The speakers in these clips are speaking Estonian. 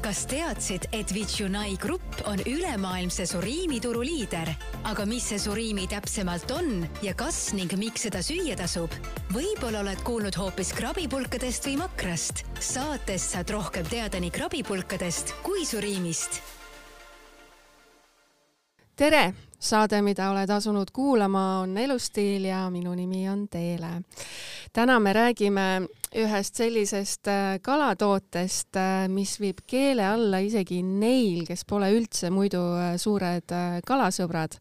kas teadsid, et Vichunai Grupp on ülemaailmse suriimituru liider? aga mis see suriimi täpsemalt on ja kas ning miks seda süüa tasub? võib-olla oled kuulnud hoopis krabipulkadest või makrast? saates saad rohkem teada nii krabipulkadest kui suriimist. tere, saade, mida oled asunud kuulama, on Elustiil ja minu nimi on Teele. täna me räägime ühest sellisest äh, kalatootest, äh, mis viib keele alla isegi neil, kes pole üldse muidu äh, suured kalasõbrad.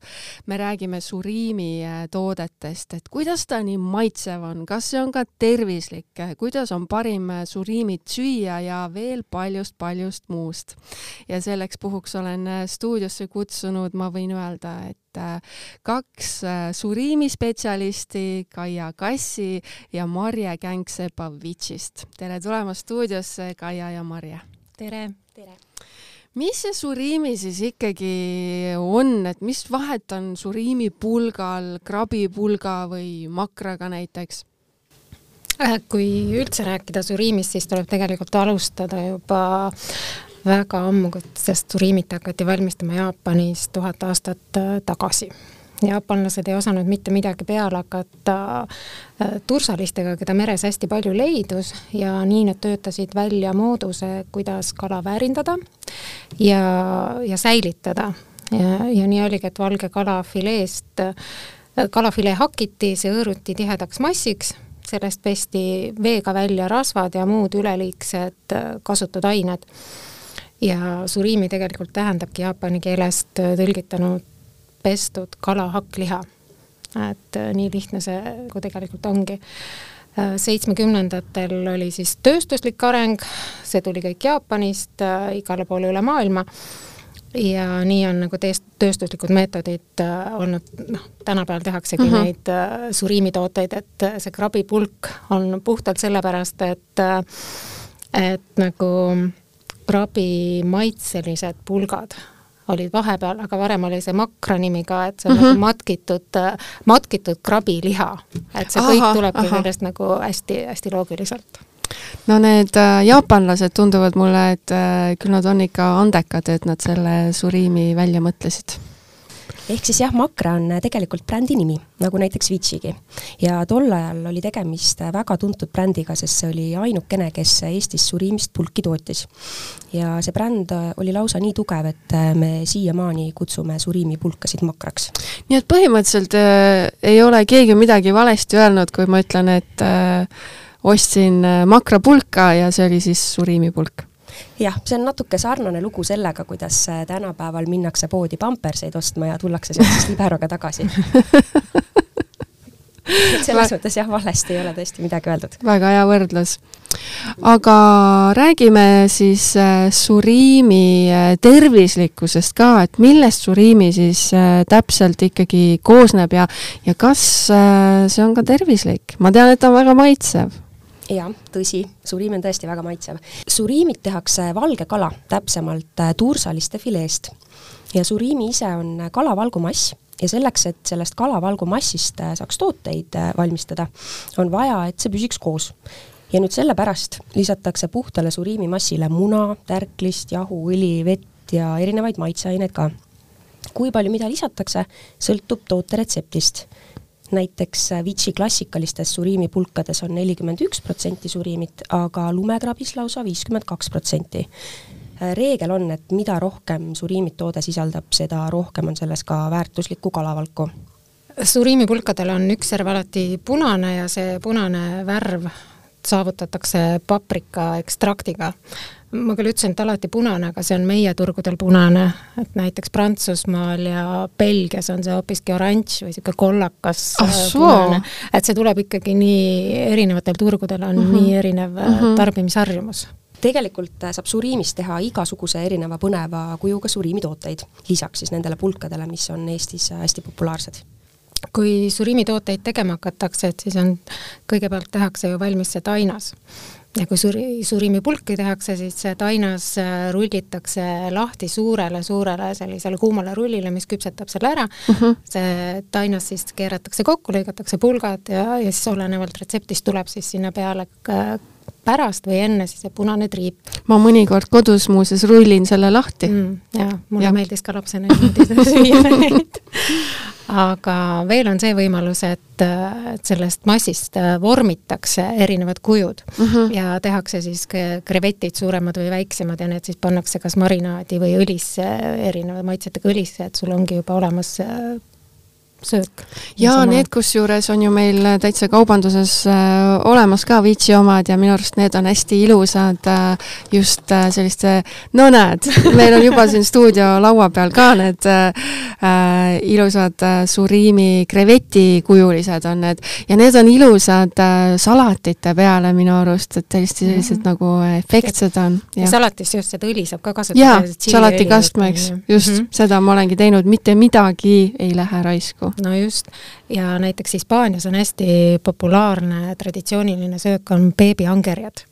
me räägime suriimi toodetest, et kuidas ta nii maitsev on, kas see on ka tervislik, kuidas on parim suriimit süüa ja veel paljust-paljust muust. ja selleks puhuks olen stuudiosse kutsunud, ma võin öelda, et kaks suriimispetsialisti, Kaia Kassi ja Marje Känksepa Vitšist. tere tulemast stuudiosse, Kaia ja Marje. tere. tere. mis see suriimi siis ikkagi on, et mis vahet on suriimi pulgal, krabipulga või makraga näiteks? Äh, kui üldse rääkida suriimist, siis tuleb tegelikult alustada juba väga ammu, sest suriimit hakati valmistama Jaapanis tuhat aastat äh, tagasi jaapanlased ei osanud mitte midagi peale hakata äh, tursalistega, keda meres hästi palju leidus ja nii nad töötasid välja mooduse, kuidas kala väärindada ja, ja säilitada. ja, ja nii oligi, et valge kala fileest, äh, kalafilee hakiti, see hõõruti tihedaks massiks, sellest pesti veega välja rasvad ja muud üleliigsed kasutud ained ja suriimi tegelikult tähendabki jaapani keelest tõlgitanud pestud kala hakkliha. et äh, nii lihtne see nagu tegelikult ongi. Äh, seitsmekümnendatel oli siis tööstuslik areng, see tuli kõik Jaapanist äh, igale poole üle maailma ja nii on nagu teest-, tööstuslikud meetodid äh, olnud, noh, tänapäeval tehaksegi mm -hmm. neid äh, suriimitooteid, et see krabipulk on puhtalt sellepärast, et äh, et nagu krabi maitselised pulgad olid vahepeal, aga varem oli see makra nimi ka, et see on mm -hmm. nagu matkitud, matkitud krabiliha. et see aha, kõik tulebki sellest nagu hästi-hästi loogiliselt no need äh, jaapanlased tunduvad mulle, et äh, küll nad on ikka andekad, et nad selle suriimi välja mõtlesid ehk siis jah, Makra on tegelikult brändi nimi, nagu näiteks Vichygi. ja tol ajal oli tegemist väga tuntud brändiga, sest see oli ainukene, kes Eestis suriimist pulki tootis. ja see bränd oli lausa nii tugev, et me siiamaani kutsume suriimi pulkasid Makraks. nii et põhimõtteliselt äh, ei ole keegi midagi valesti öelnud, kui ma ütlen, et äh, ostsin äh, makrapulka ja see oli siis suriimipulk jah, see on natuke sarnane lugu sellega, kuidas äh, tänapäeval minnakse poodi pamperseid ostma ja tullakse sealt siis liberoga tagasi et selles mõttes jah, valesti ei ole tõesti midagi öeldud. väga hea võrdlus. aga räägime siis äh, suriimi äh, tervislikkusest ka, et millest suriimi siis täpselt ikkagi koosneb ja, ja kas see on ka tervislik? ma tean, et ta on väga maitsev jah, tõsi, suriim on tõesti väga maitsev. suriimit tehakse valge kala, täpsemalt äh, tuursaliste fileest. ja suriimi ise on kalavalgumass ja selleks, et sellest kalavalgumassist äh, saaks tooteid äh, valmistada, on vaja, et see püsiks koos. ja nüüd sellepärast lisatakse puhtale suriimimassile muna, tärklist, jahu, õli, vett ja erinevaid maitseaineid ka. kui palju mida lisatakse, sõltub toote retseptist näiteks Vichy klassikalistes suriimipulkades on nelikümmend üks protsenti suriimit, aga lumekrabis lausa viiskümmend kaks protsenti. reegel on, et mida rohkem suriimit toode sisaldab, seda rohkem on selles ka väärtuslikku kalavalku suriimipulkadel on üks serv alati punane ja see punane värv saavutatakse paprika ekstraktiga ma küll ütlesin, et alati punane, aga see on meie turgudel punane, et näiteks Prantsusmaal ja Belgias on see hoopiski oranž või niisugune kollakas ah, punane. et see tuleb ikkagi nii, erinevatel turgudel on mm -hmm. nii erinev mm -hmm. tarbimisharjumus tegelikult äh, saab suriimist teha igasuguse erineva põneva kujuga suriimitooteid, lisaks siis nendele pulkadele, mis on Eestis äh, hästi populaarsed kui suriimitooteid tegema hakatakse, et siis on, kõigepealt tehakse ju valmis see tainas ja kui suri, surimipulki tehakse, siis see tainas äh, rullitakse lahti suurele-suurele sellisele kuumale rullile, mis küpsetab selle ära uh. Mhm. -huh. see tainas siis keeratakse kokku, lõigatakse pulgad ja, ja siis olenevalt retseptist tuleb siis sinna peale pärast või enne siis see punane triip ma mõnikord kodus muuseas rullin selle lahti mm,. jaa, mulle Jah. meeldis ka lapsena niimoodi süüa neid. aga veel on see võimalus, et, et sellest massist äh, vormitakse erinevad kujud mm. -hmm. ja tehakse siis krevetid suuremad või väiksemad ja need siis pannakse kas marinaadi või õlisse, erineva maitsetega õlisse, et sul ongi juba olemas äh, söök. ja need kusjuures on ju meil täitsa kaubanduses äh, olemas ka Viitsi omad ja minu arust need on hästi ilusad äh, just äh, selliste, no näed, meil on juba siin stuudio laua peal ka need äh, äh, ilusad äh, suriimi krevetikujulised on need ja need on ilusad äh, salatite peale minu arust, et hästi sellised mm -hmm. nagu efektsed on. ja salatis just seda õli saab ka kasutada. jaa, salatikastmeks, just mm, -hmm. seda ma olengi teinud, mitte midagi ei lähe raisku no just, ja näiteks Hispaanias on hästi populaarne traditsiooniline söök on beebiangerjad,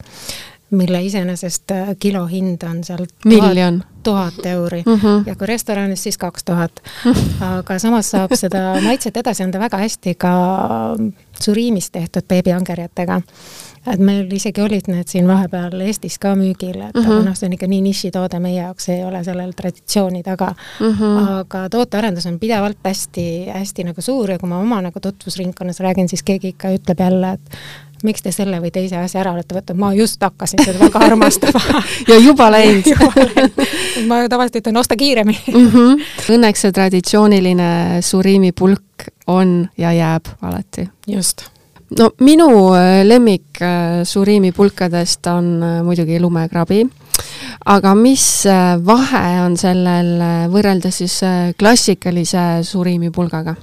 mille iseenesest äh, kilohind on seal miljon tuhat euri mm -hmm. ja kui restoranis, siis kaks tuhat. aga samas saab seda maitset edasi anda väga hästi ka suriimis tehtud beebiangerjatega et meil isegi olid need siin vahepeal Eestis ka müügil, et mm -hmm. aga noh, see on ikka nii nišitoode meie jaoks, ei ole sellel traditsiooni taga mm. -hmm. aga tootearendus on pidevalt hästi-hästi nagu suur ja kui ma oma nagu tutvusringkonnas räägin, siis keegi ikka ütleb jälle, et miks te selle või teise asja ära olete võtnud, ma just hakkasin seda väga armastama ja juba läinud ma tavaliselt ütlen, osta kiiremini mm. -hmm. Õnneks see traditsiooniline suriimi pulk on ja jääb alati. just no minu äh, lemmik äh, suriimi pulkadest on äh, muidugi lumekrabi, aga mis vahe on sellel võrreldes siis klassikalise suriimi pulgaga?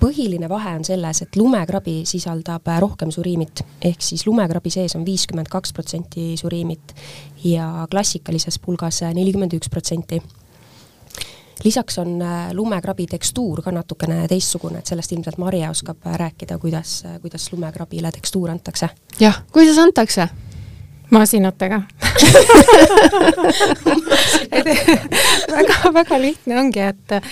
põhiline vahe on selles, et lumekrabi sisaldab rohkem suriimit, ehk siis lumekrabi sees on viiskümmend kaks protsenti suriimit ja klassikalises pulgas nelikümmend üks protsenti lisaks on äh, lumekrabi tekstuur ka natukene teistsugune, et sellest ilmselt Marje oskab rääkida, kuidas, kuidas lumekrabile tekstuur antakse. jah, kuidas antakse? Masinatega väga, väga lihtne ongi, et äh,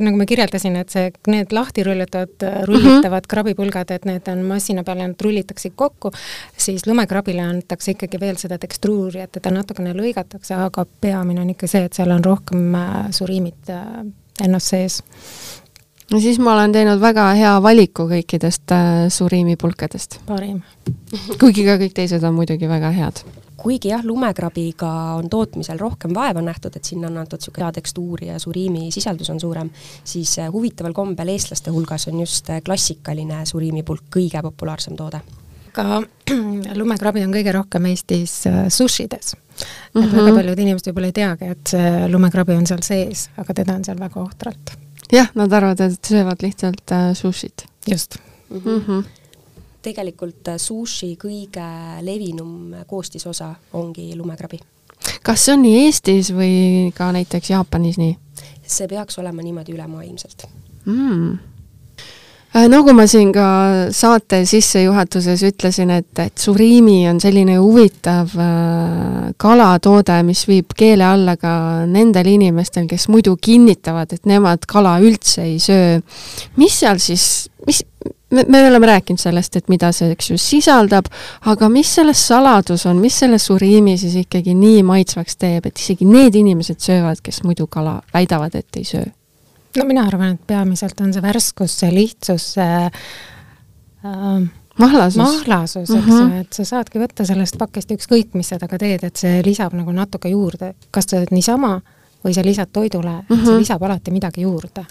nagu ma kirjeldasin, et see, need lahti rullitavad, rullitavad mm -hmm. krabipulgad, et need on masina peal ja nad rullitakse kokku, siis lumekrabile antakse ikkagi veel seda tekstuuri, et teda natukene lõigatakse, aga peamine on ikka see, et seal on rohkem äh, suriimit äh, ennast sees no siis ma olen teinud väga hea valiku kõikidest äh, suriimi pulkadest. parim kuigi ka kõik teised on muidugi väga head kuigi jah, lumekrabiga on tootmisel rohkem vaeva nähtud, et sinna on antud niisugune hea tekstuur ja suriimi sisaldus on suurem, siis äh, huvitaval kombel eestlaste hulgas on just äh, klassikaline suriimipulk kõige populaarsem toode. aga lumekrabi on kõige rohkem Eestis sushides. et mm -hmm. väga paljud inimesed võib-olla ei teagi, et see lumekrabi on seal sees, aga teda on seal väga ohtralt. Jah, nad arvavad, et söövad lihtsalt äh, sushit. just mm. -hmm tegelikult äh, sushi kõige levinum koostisosa ongi lumekrabi. kas see on nii Eestis või ka näiteks Jaapanis nii? see peaks olema niimoodi ülemaailmselt mm nagu ma siin ka saate sissejuhatuses ütlesin, et, et suriimi on selline huvitav äh, kalatoode, mis viib keele alla ka nendel inimestel, kes muidu kinnitavad, et nemad kala üldse ei söö. mis seal siis, mis, me, me oleme rääkinud sellest, et mida see, eks ju, sisaldab, aga mis selles saladus on, mis selle suriimi siis ikkagi nii maitsvaks teeb, et isegi need inimesed söövad, kes muidu kala väidavad, et ei söö? No mina arvan, et peamiselt on see värskus, see lihtsus, see äh, mahlasus, mahlasus, eks ju, et sa saadki võtta sellest pakist ükskõik, mis sa temaga teed, et see lisab nagu natuke juurde, kas sa teed niisama või sa lisad toidule mm, -hmm. see mhm. lisab alati midagi juurde.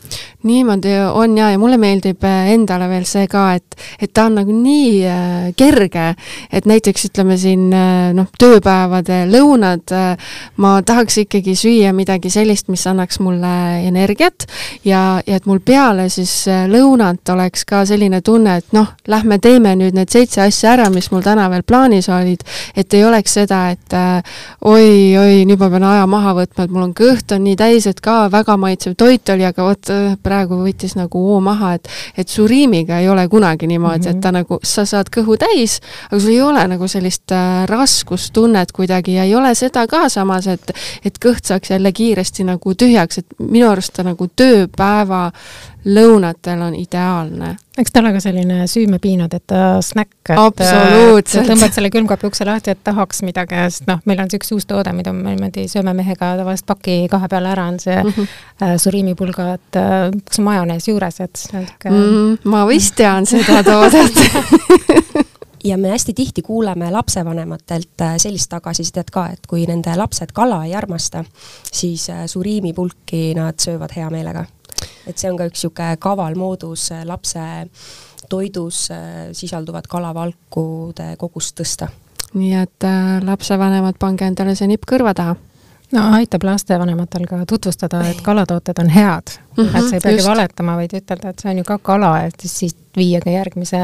niimoodi on ja, ja mulle meeldib äh, endale veel see ka, et, et ta on nagu nii äh, kerge, et näiteks ütleme siin äh, noh, tööpäevade lõunad äh, ma tahaks ikkagi süüa midagi sellist, mis annaks mulle energiat ja, ja et mul peale siis äh, lõunat oleks ka selline tunne, et noh, lähme teeme nüüd need seitse asja ära, mis mul täna veel plaanis olid, et ei oleks seda, et äh, oi, oi, nüüd ma pean aja maha võtma, et mul on kõht kõht on nii täis, et ka väga maitsev toit oli, aga vot äh, praegu võttis nagu hoo maha, et et suriimiga ei ole kunagi niimoodi mm, -hmm. et ta nagu, sa saad kõhu täis, aga sul ei ole nagu sellist äh, raskustunnet kuidagi ja ei ole seda ka samas, et et kõht saaks jälle kiiresti nagu tühjaks, et minu arust ta nagu tööpäeva lõunatel on ideaalne. eks ta ole ka selline süümepiinadeta snäkk, et absoluutselt. tõmbad selle külmkapi ukse lahti, et tahaks midagi, sest noh, meil on see üks uus toode, mida me niimoodi sööme mehega tavaliselt paki kahe peale ära, on see mm -hmm. äh, suriimipulgad äh,, kas majonees juures, et on niisugune mm ma vist tean seda toodet ja me hästi tihti kuuleme lapsevanematelt äh, sellist tagasisidet ka, et kui nende lapsed kala ei armasta, siis äh, suriimipulki nad söövad hea meelega. Et see on ka üks niisugune kaval moodus äh, lapse toidus sisalduvat kalavalkude kogust tõsta. nii et äh, lapsevanemad, pange endale see nipp kõrva taha no aitab lastevanematel ka tutvustada, et kalatooted on head mm. -hmm, et sa ei peagi valetama, vaid ütelda, et see on ju ka kala, et siis viia ka järgmise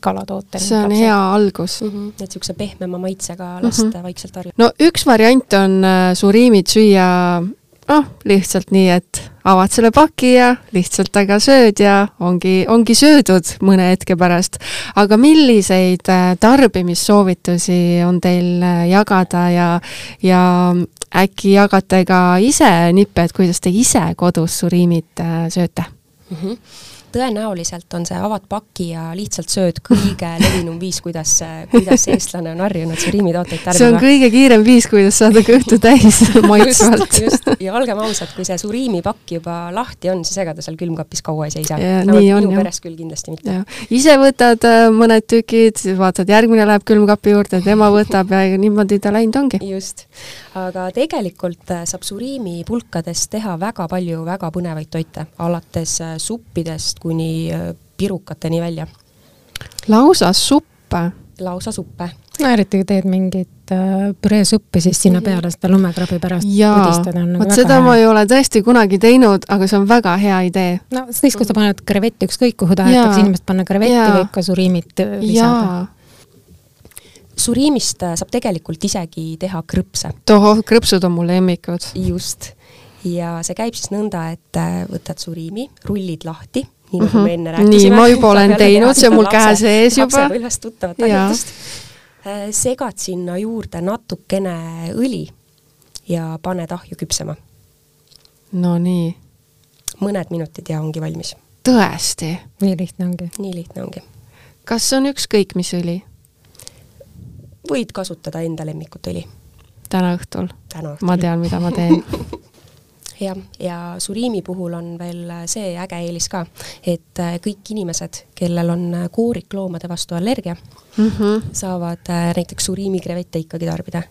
kalatooteni. see on lapsed. hea algus mm. -hmm. et niisuguse pehmema maitsega last mm -hmm. vaikselt harjutada. no üks variant on äh, suriimid süüa noh, lihtsalt nii, et avad selle paki ja lihtsalt taga sööd ja ongi, ongi söödud mõne hetke pärast. aga milliseid äh, tarbimissoovitusi on teil äh, jagada ja, ja äkki jagate ka ise nippe, et kuidas te ise kodus suriimit äh, sööte mm? -hmm tõenäoliselt on see avad paki ja lihtsalt sööd kõige levinum viis, kuidas, kuidas eestlane on harjunud suriimitooteid tarbima. see on kõige kiirem viis, kuidas saada kõhtu täis maitsvalt. ja olgem ausad, kui see suriimipakk juba lahti on, siis ega ta seal külmkapis kaua ei seisa. minu peres küll kindlasti mitte. ise võtad äh, mõned tükid, vaatad, järgmine läheb külmkapi juurde, tema võtab ja niimoodi ta läinud ongi. just, aga tegelikult äh, saab suriimipulkadest teha väga palju väga põnevaid toite, alates äh, suppidest, toitudest kuni äh, pirukateni välja. lausa suppe? lausa suppe. no eriti kui teed mingit äh, püreesuppi, siis sinna peale seda lumekrabi pärast pudistada on nagu vot seda hea. ma ei ole tõesti kunagi teinud, aga see on väga hea idee. no siis, kui sa paned krevetti ükskõik kuhu tahetakse inimest panna krevetti, võib ka suriimit äh, lisada suriimist saab tegelikult isegi teha krõpse. tohoh, krõpsud on mu lemmikud. just. ja see käib siis nõnda, et võtad suriimi, rullid lahti nii nagu me enne rääkisime. nii, ma juba olen teinud, see on mul käe sees juba. lapsepõlvest tuttavat harjutust. Äh, segad sinna juurde natukene õli ja paned ahju küpsema. no nii. mõned minutid ja ongi valmis. tõesti? nii lihtne ongi? nii lihtne ongi. kas on ükskõik mis õli? võid kasutada enda lemmikut õli. täna õhtul. ma tean, mida ma teen jah, ja suriimi puhul on veel see äge eelis ka, et äh, kõik inimesed, kellel on äh, koorikloomade vastu allergia mm, -hmm. saavad äh, näiteks suriimi krevette ikkagi tarbida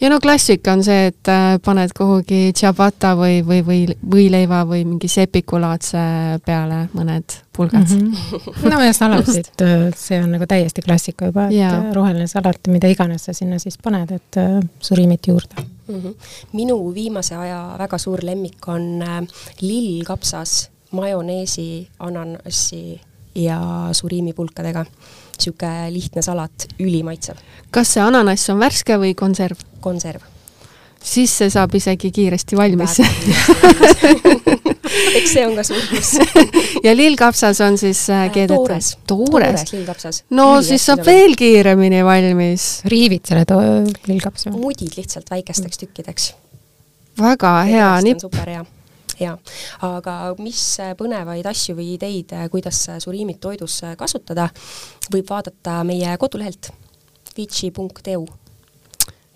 ja no klassika on see, et paned kuhugi ciabatta või, või, või võileiva või mingi sepikulaadse peale mõned pulgad mm. -hmm. no ja salatid, see on nagu täiesti klassika juba, et yeah. roheline salat, mida iganes sa sinna siis paned, et suriimit juurde mm. -hmm. minu viimase aja väga suur lemmik on äh, lillkapsas majoneesi, ananassi ja suriimipulkadega. Niisugune lihtne salat, ülimaitsev. kas see ananass on värske või konserv? konserv. siis see saab isegi kiiresti valmis eks see on ka suur pluss ja lillkapsas on siis äh, äh keedetud? toores. toores lillkapsas. no Lii siis saab veel kiiremini valmis. riivid selle lillkapsa? mudid lihtsalt väikesteks tükkideks. väga hea nipp. Jaa, aga mis põnevaid asju või ideid, kuidas suriimit toidus kasutada, võib vaadata meie kodulehelt vici.eu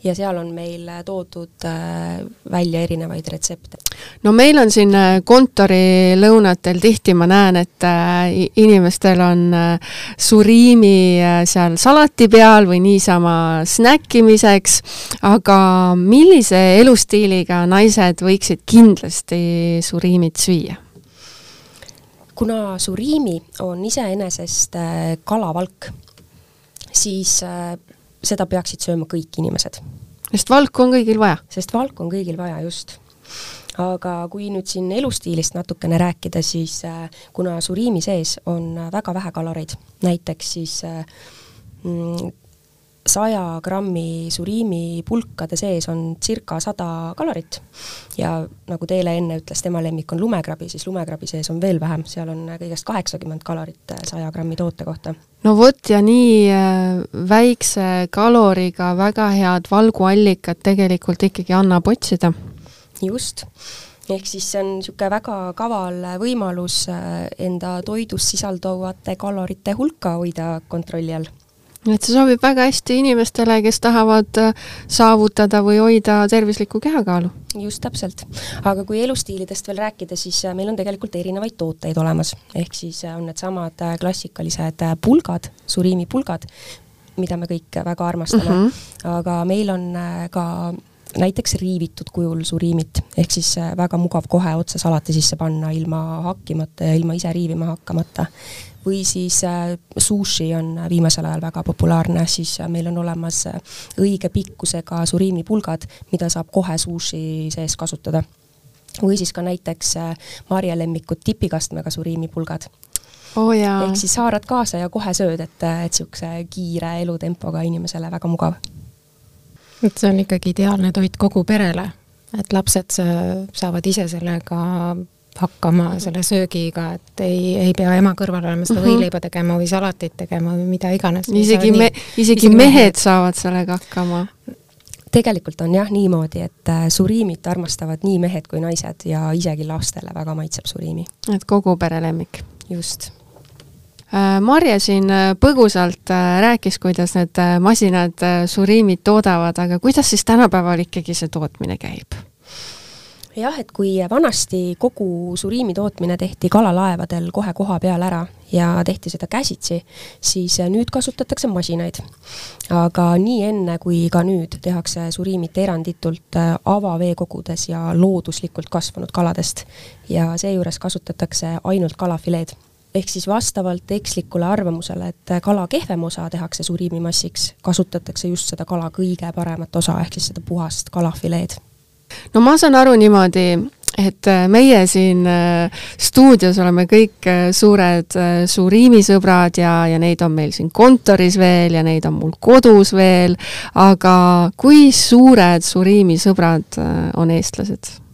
ja seal on meil toodud äh, välja erinevaid retsepte. no meil on siin äh, kontorilõunatel tihti ma näen, et äh, inimestel on suriimi seal salati peal või niisama snäkkimiseks, aga millise elustiiliga naised võiksid kindlasti suriimit süüa? kuna suriimi on iseenesest kalavalk, siis seda peaksid sööma kõik inimesed. sest valku on kõigil vaja? sest valku on kõigil vaja, just. aga kui nüüd siin elustiilist natukene rääkida, siis äh, kuna suriimi sees on väga vähe kaloreid, näiteks siis äh, mm, saja grammi suriimi pulkade sees on circa sada kalorit ja nagu Teele enne ütles, tema lemmik on lumekrabi, siis lumekrabi sees on veel vähem, seal on kõigest kaheksakümmend kalorit saja grammi toote kohta. no vot, ja nii äh, väikse kaloriga väga head valguallikad tegelikult ikkagi annab otsida. just, ehk siis see on niisugune väga kaval võimalus äh, enda toidus sisalduvate kalorite hulka hoida kontrolli all et see sobib väga hästi inimestele, kes tahavad äh, saavutada või hoida tervislikku kehakaalu. just täpselt. aga kui elustiilidest veel rääkida, siis äh, meil on tegelikult erinevaid tooteid olemas, ehk siis on needsamad klassikalised pulgad, suriimi pulgad, mida me kõik väga armastame mm, -hmm. aga meil on ka näiteks riivitud kujul suriimit, ehk siis äh, väga mugav kohe otse salati sisse panna ilma hakkimata ja ilma ise riivima hakkamata. Või siis äh, sushi on viimasel ajal väga populaarne, siis äh, meil on olemas õige pikkusega suriimipulgad, mida saab kohe sushi sees kasutada. või siis ka näiteks Marje lemmikud tipikastmega suriimipulgad oh ehk siis haarad kaasa ja kohe sööd, et, et niisuguse kiire elutempoga inimesele väga mugav. Et see on ikkagi ideaalne toit kogu perele, et lapsed saavad ise sellega hakkama selle söögiga, et ei, ei pea ema kõrval olema seda -hmm. võileiba tegema või salatit tegema või mida iganes. isegi me, isegi, mehed, saavad sellega hakkama tegelikult on jah niimoodi, et äh, suriimit armastavad nii mehed kui naised ja isegi lastele väga maitseb suriimi. et kogu pere lemmik. just Äh, Marje siin äh, põgusalt rääkis, kuidas need masinad suriimid toodavad, aga kuidas siis tänapäeval ikkagi see tootmine käib? Jah, et kui vanasti kogu suriimi tootmine tehti kalalaevadel kohe koha peal ära ja tehti seda käsitsi, siis nüüd kasutatakse masinaid. aga nii enne kui ka nüüd tehakse suriimit eranditult avaveekogudes ja looduslikult kasvanud kaladest ja seejuures kasutatakse ainult kalafileed ehk siis vastavalt ekslikule arvamusele, et kala kehvem osa tehakse suriimimassiks, kasutatakse just seda kala kõige paremat osa, ehk siis seda puhast kalafileed. No ma saan aru niimoodi, et äh, meie siin äh, stuudios oleme kõik äh, suured suriimisõbrad ja, ja neid on meil siin kontoris veel ja neid on mul kodus veel, aga kui suured suriimisõbrad on eestlased?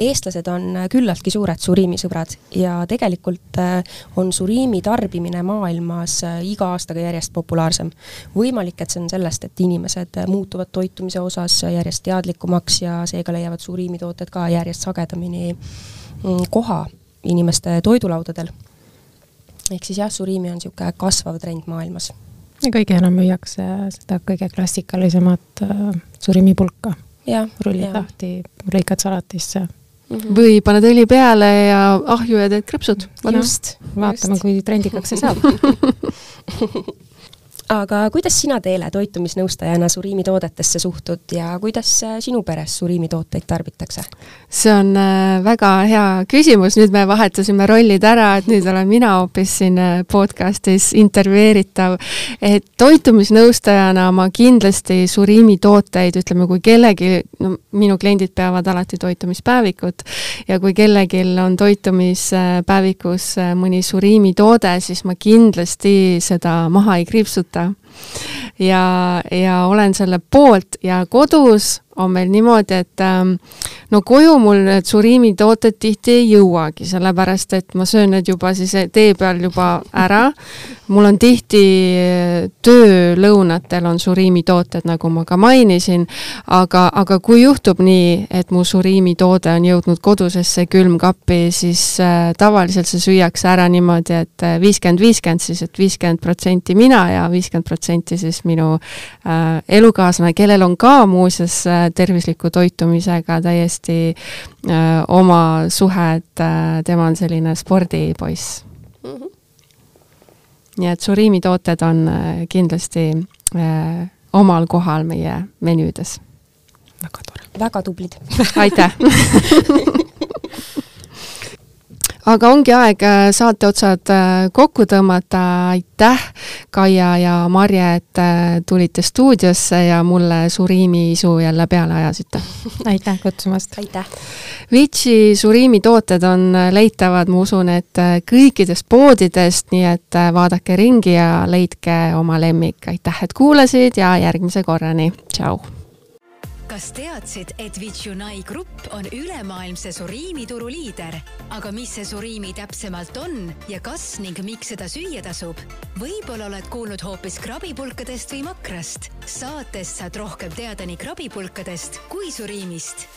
Eestlased on äh, küllaltki suured suriimisõbrad ja tegelikult äh, on suriimi tarbimine maailmas äh, iga aastaga järjest populaarsem. võimalik, et see on sellest, et inimesed muutuvad toitumise osas järjest teadlikumaks ja seega leiavad suriimitooted ka järjest sagedamini mm, koha inimeste toidulaudadel. ehk siis jah, suriimi on niisugune kasvav trend maailmas. ja kõige enam müüakse seda kõige klassikalisemat äh, suriimipulka rullid lahti, lõikad salatisse Mm -hmm. või paned õli peale ja ahju ja teed krõpsud. just, vaatame, kui trendikaks see saab aga kuidas sina, Teele, toitumisnõustajana suriimitoodetesse suhtud ja kuidas äh, sinu peres suriimitooteid tarbitakse? see on äh, väga hea küsimus, nüüd me vahetasime rollid ära, et nüüd olen mina hoopis siin äh, podcastis intervjueeritav. et toitumisnõustajana ma kindlasti suriimitooteid, ütleme, kui kellelgi, no minu kliendid peavad alati toitumispäevikut ja kui kellelgi on toitumispäevikus mõni suriimitoode, siis ma kindlasti seda maha ei kriipsuta võtta. Ja, ja olen selle poolt ja kodus on meil niimoodi, et ähm, no koju mul need suriimitooted tihti ei jõuagi, sellepärast et ma söön need juba siis tee peal juba ära. mul on tihti äh, töölõunatel on suriimitooted, nagu ma ka mainisin, aga, aga kui juhtub nii, et mu suriimitoode on jõudnud kodusesse külmkappi, siis äh, tavaliselt see süüakse ära niimoodi et, et äh, viiskümmend, viiskümmend siis et, et viiskümmend protsenti mina ja viiskümmend protsenti siis minu äh, elukaaslane, kellel on ka muuseas äh, tervisliku toitumisega täiesti öö, oma suhe, et tema on selline spordipoiss mm. -hmm. nii et suriimitooted on kindlasti öö, omal kohal meie menüüdes. väga tore. väga tublid aitäh aga ongi aeg äh, saate otsad äh, kokku tõmmata, aitäh, Kaia ja Marje, et äh, tulite stuudiosse ja mulle Suriimi isu jälle peale ajasite. aitäh kutsumast! aitäh! Vici Suriimi tooted on leitavad, ma usun, et kõikidest poodidest, nii et vaadake ringi ja leidke oma lemmik. aitäh, et kuulasid ja järgmise korrani, tšau! Kas teadsid, et Vichunai Grupp on ülemaailmse suriimituru liider? aga mis see suriimi täpsemalt on ja kas ning miks seda süüa tasub? võib-olla oled kuulnud hoopis krabipulkadest või makrast. saatest saad rohkem teada nii krabipulkadest kui suriimist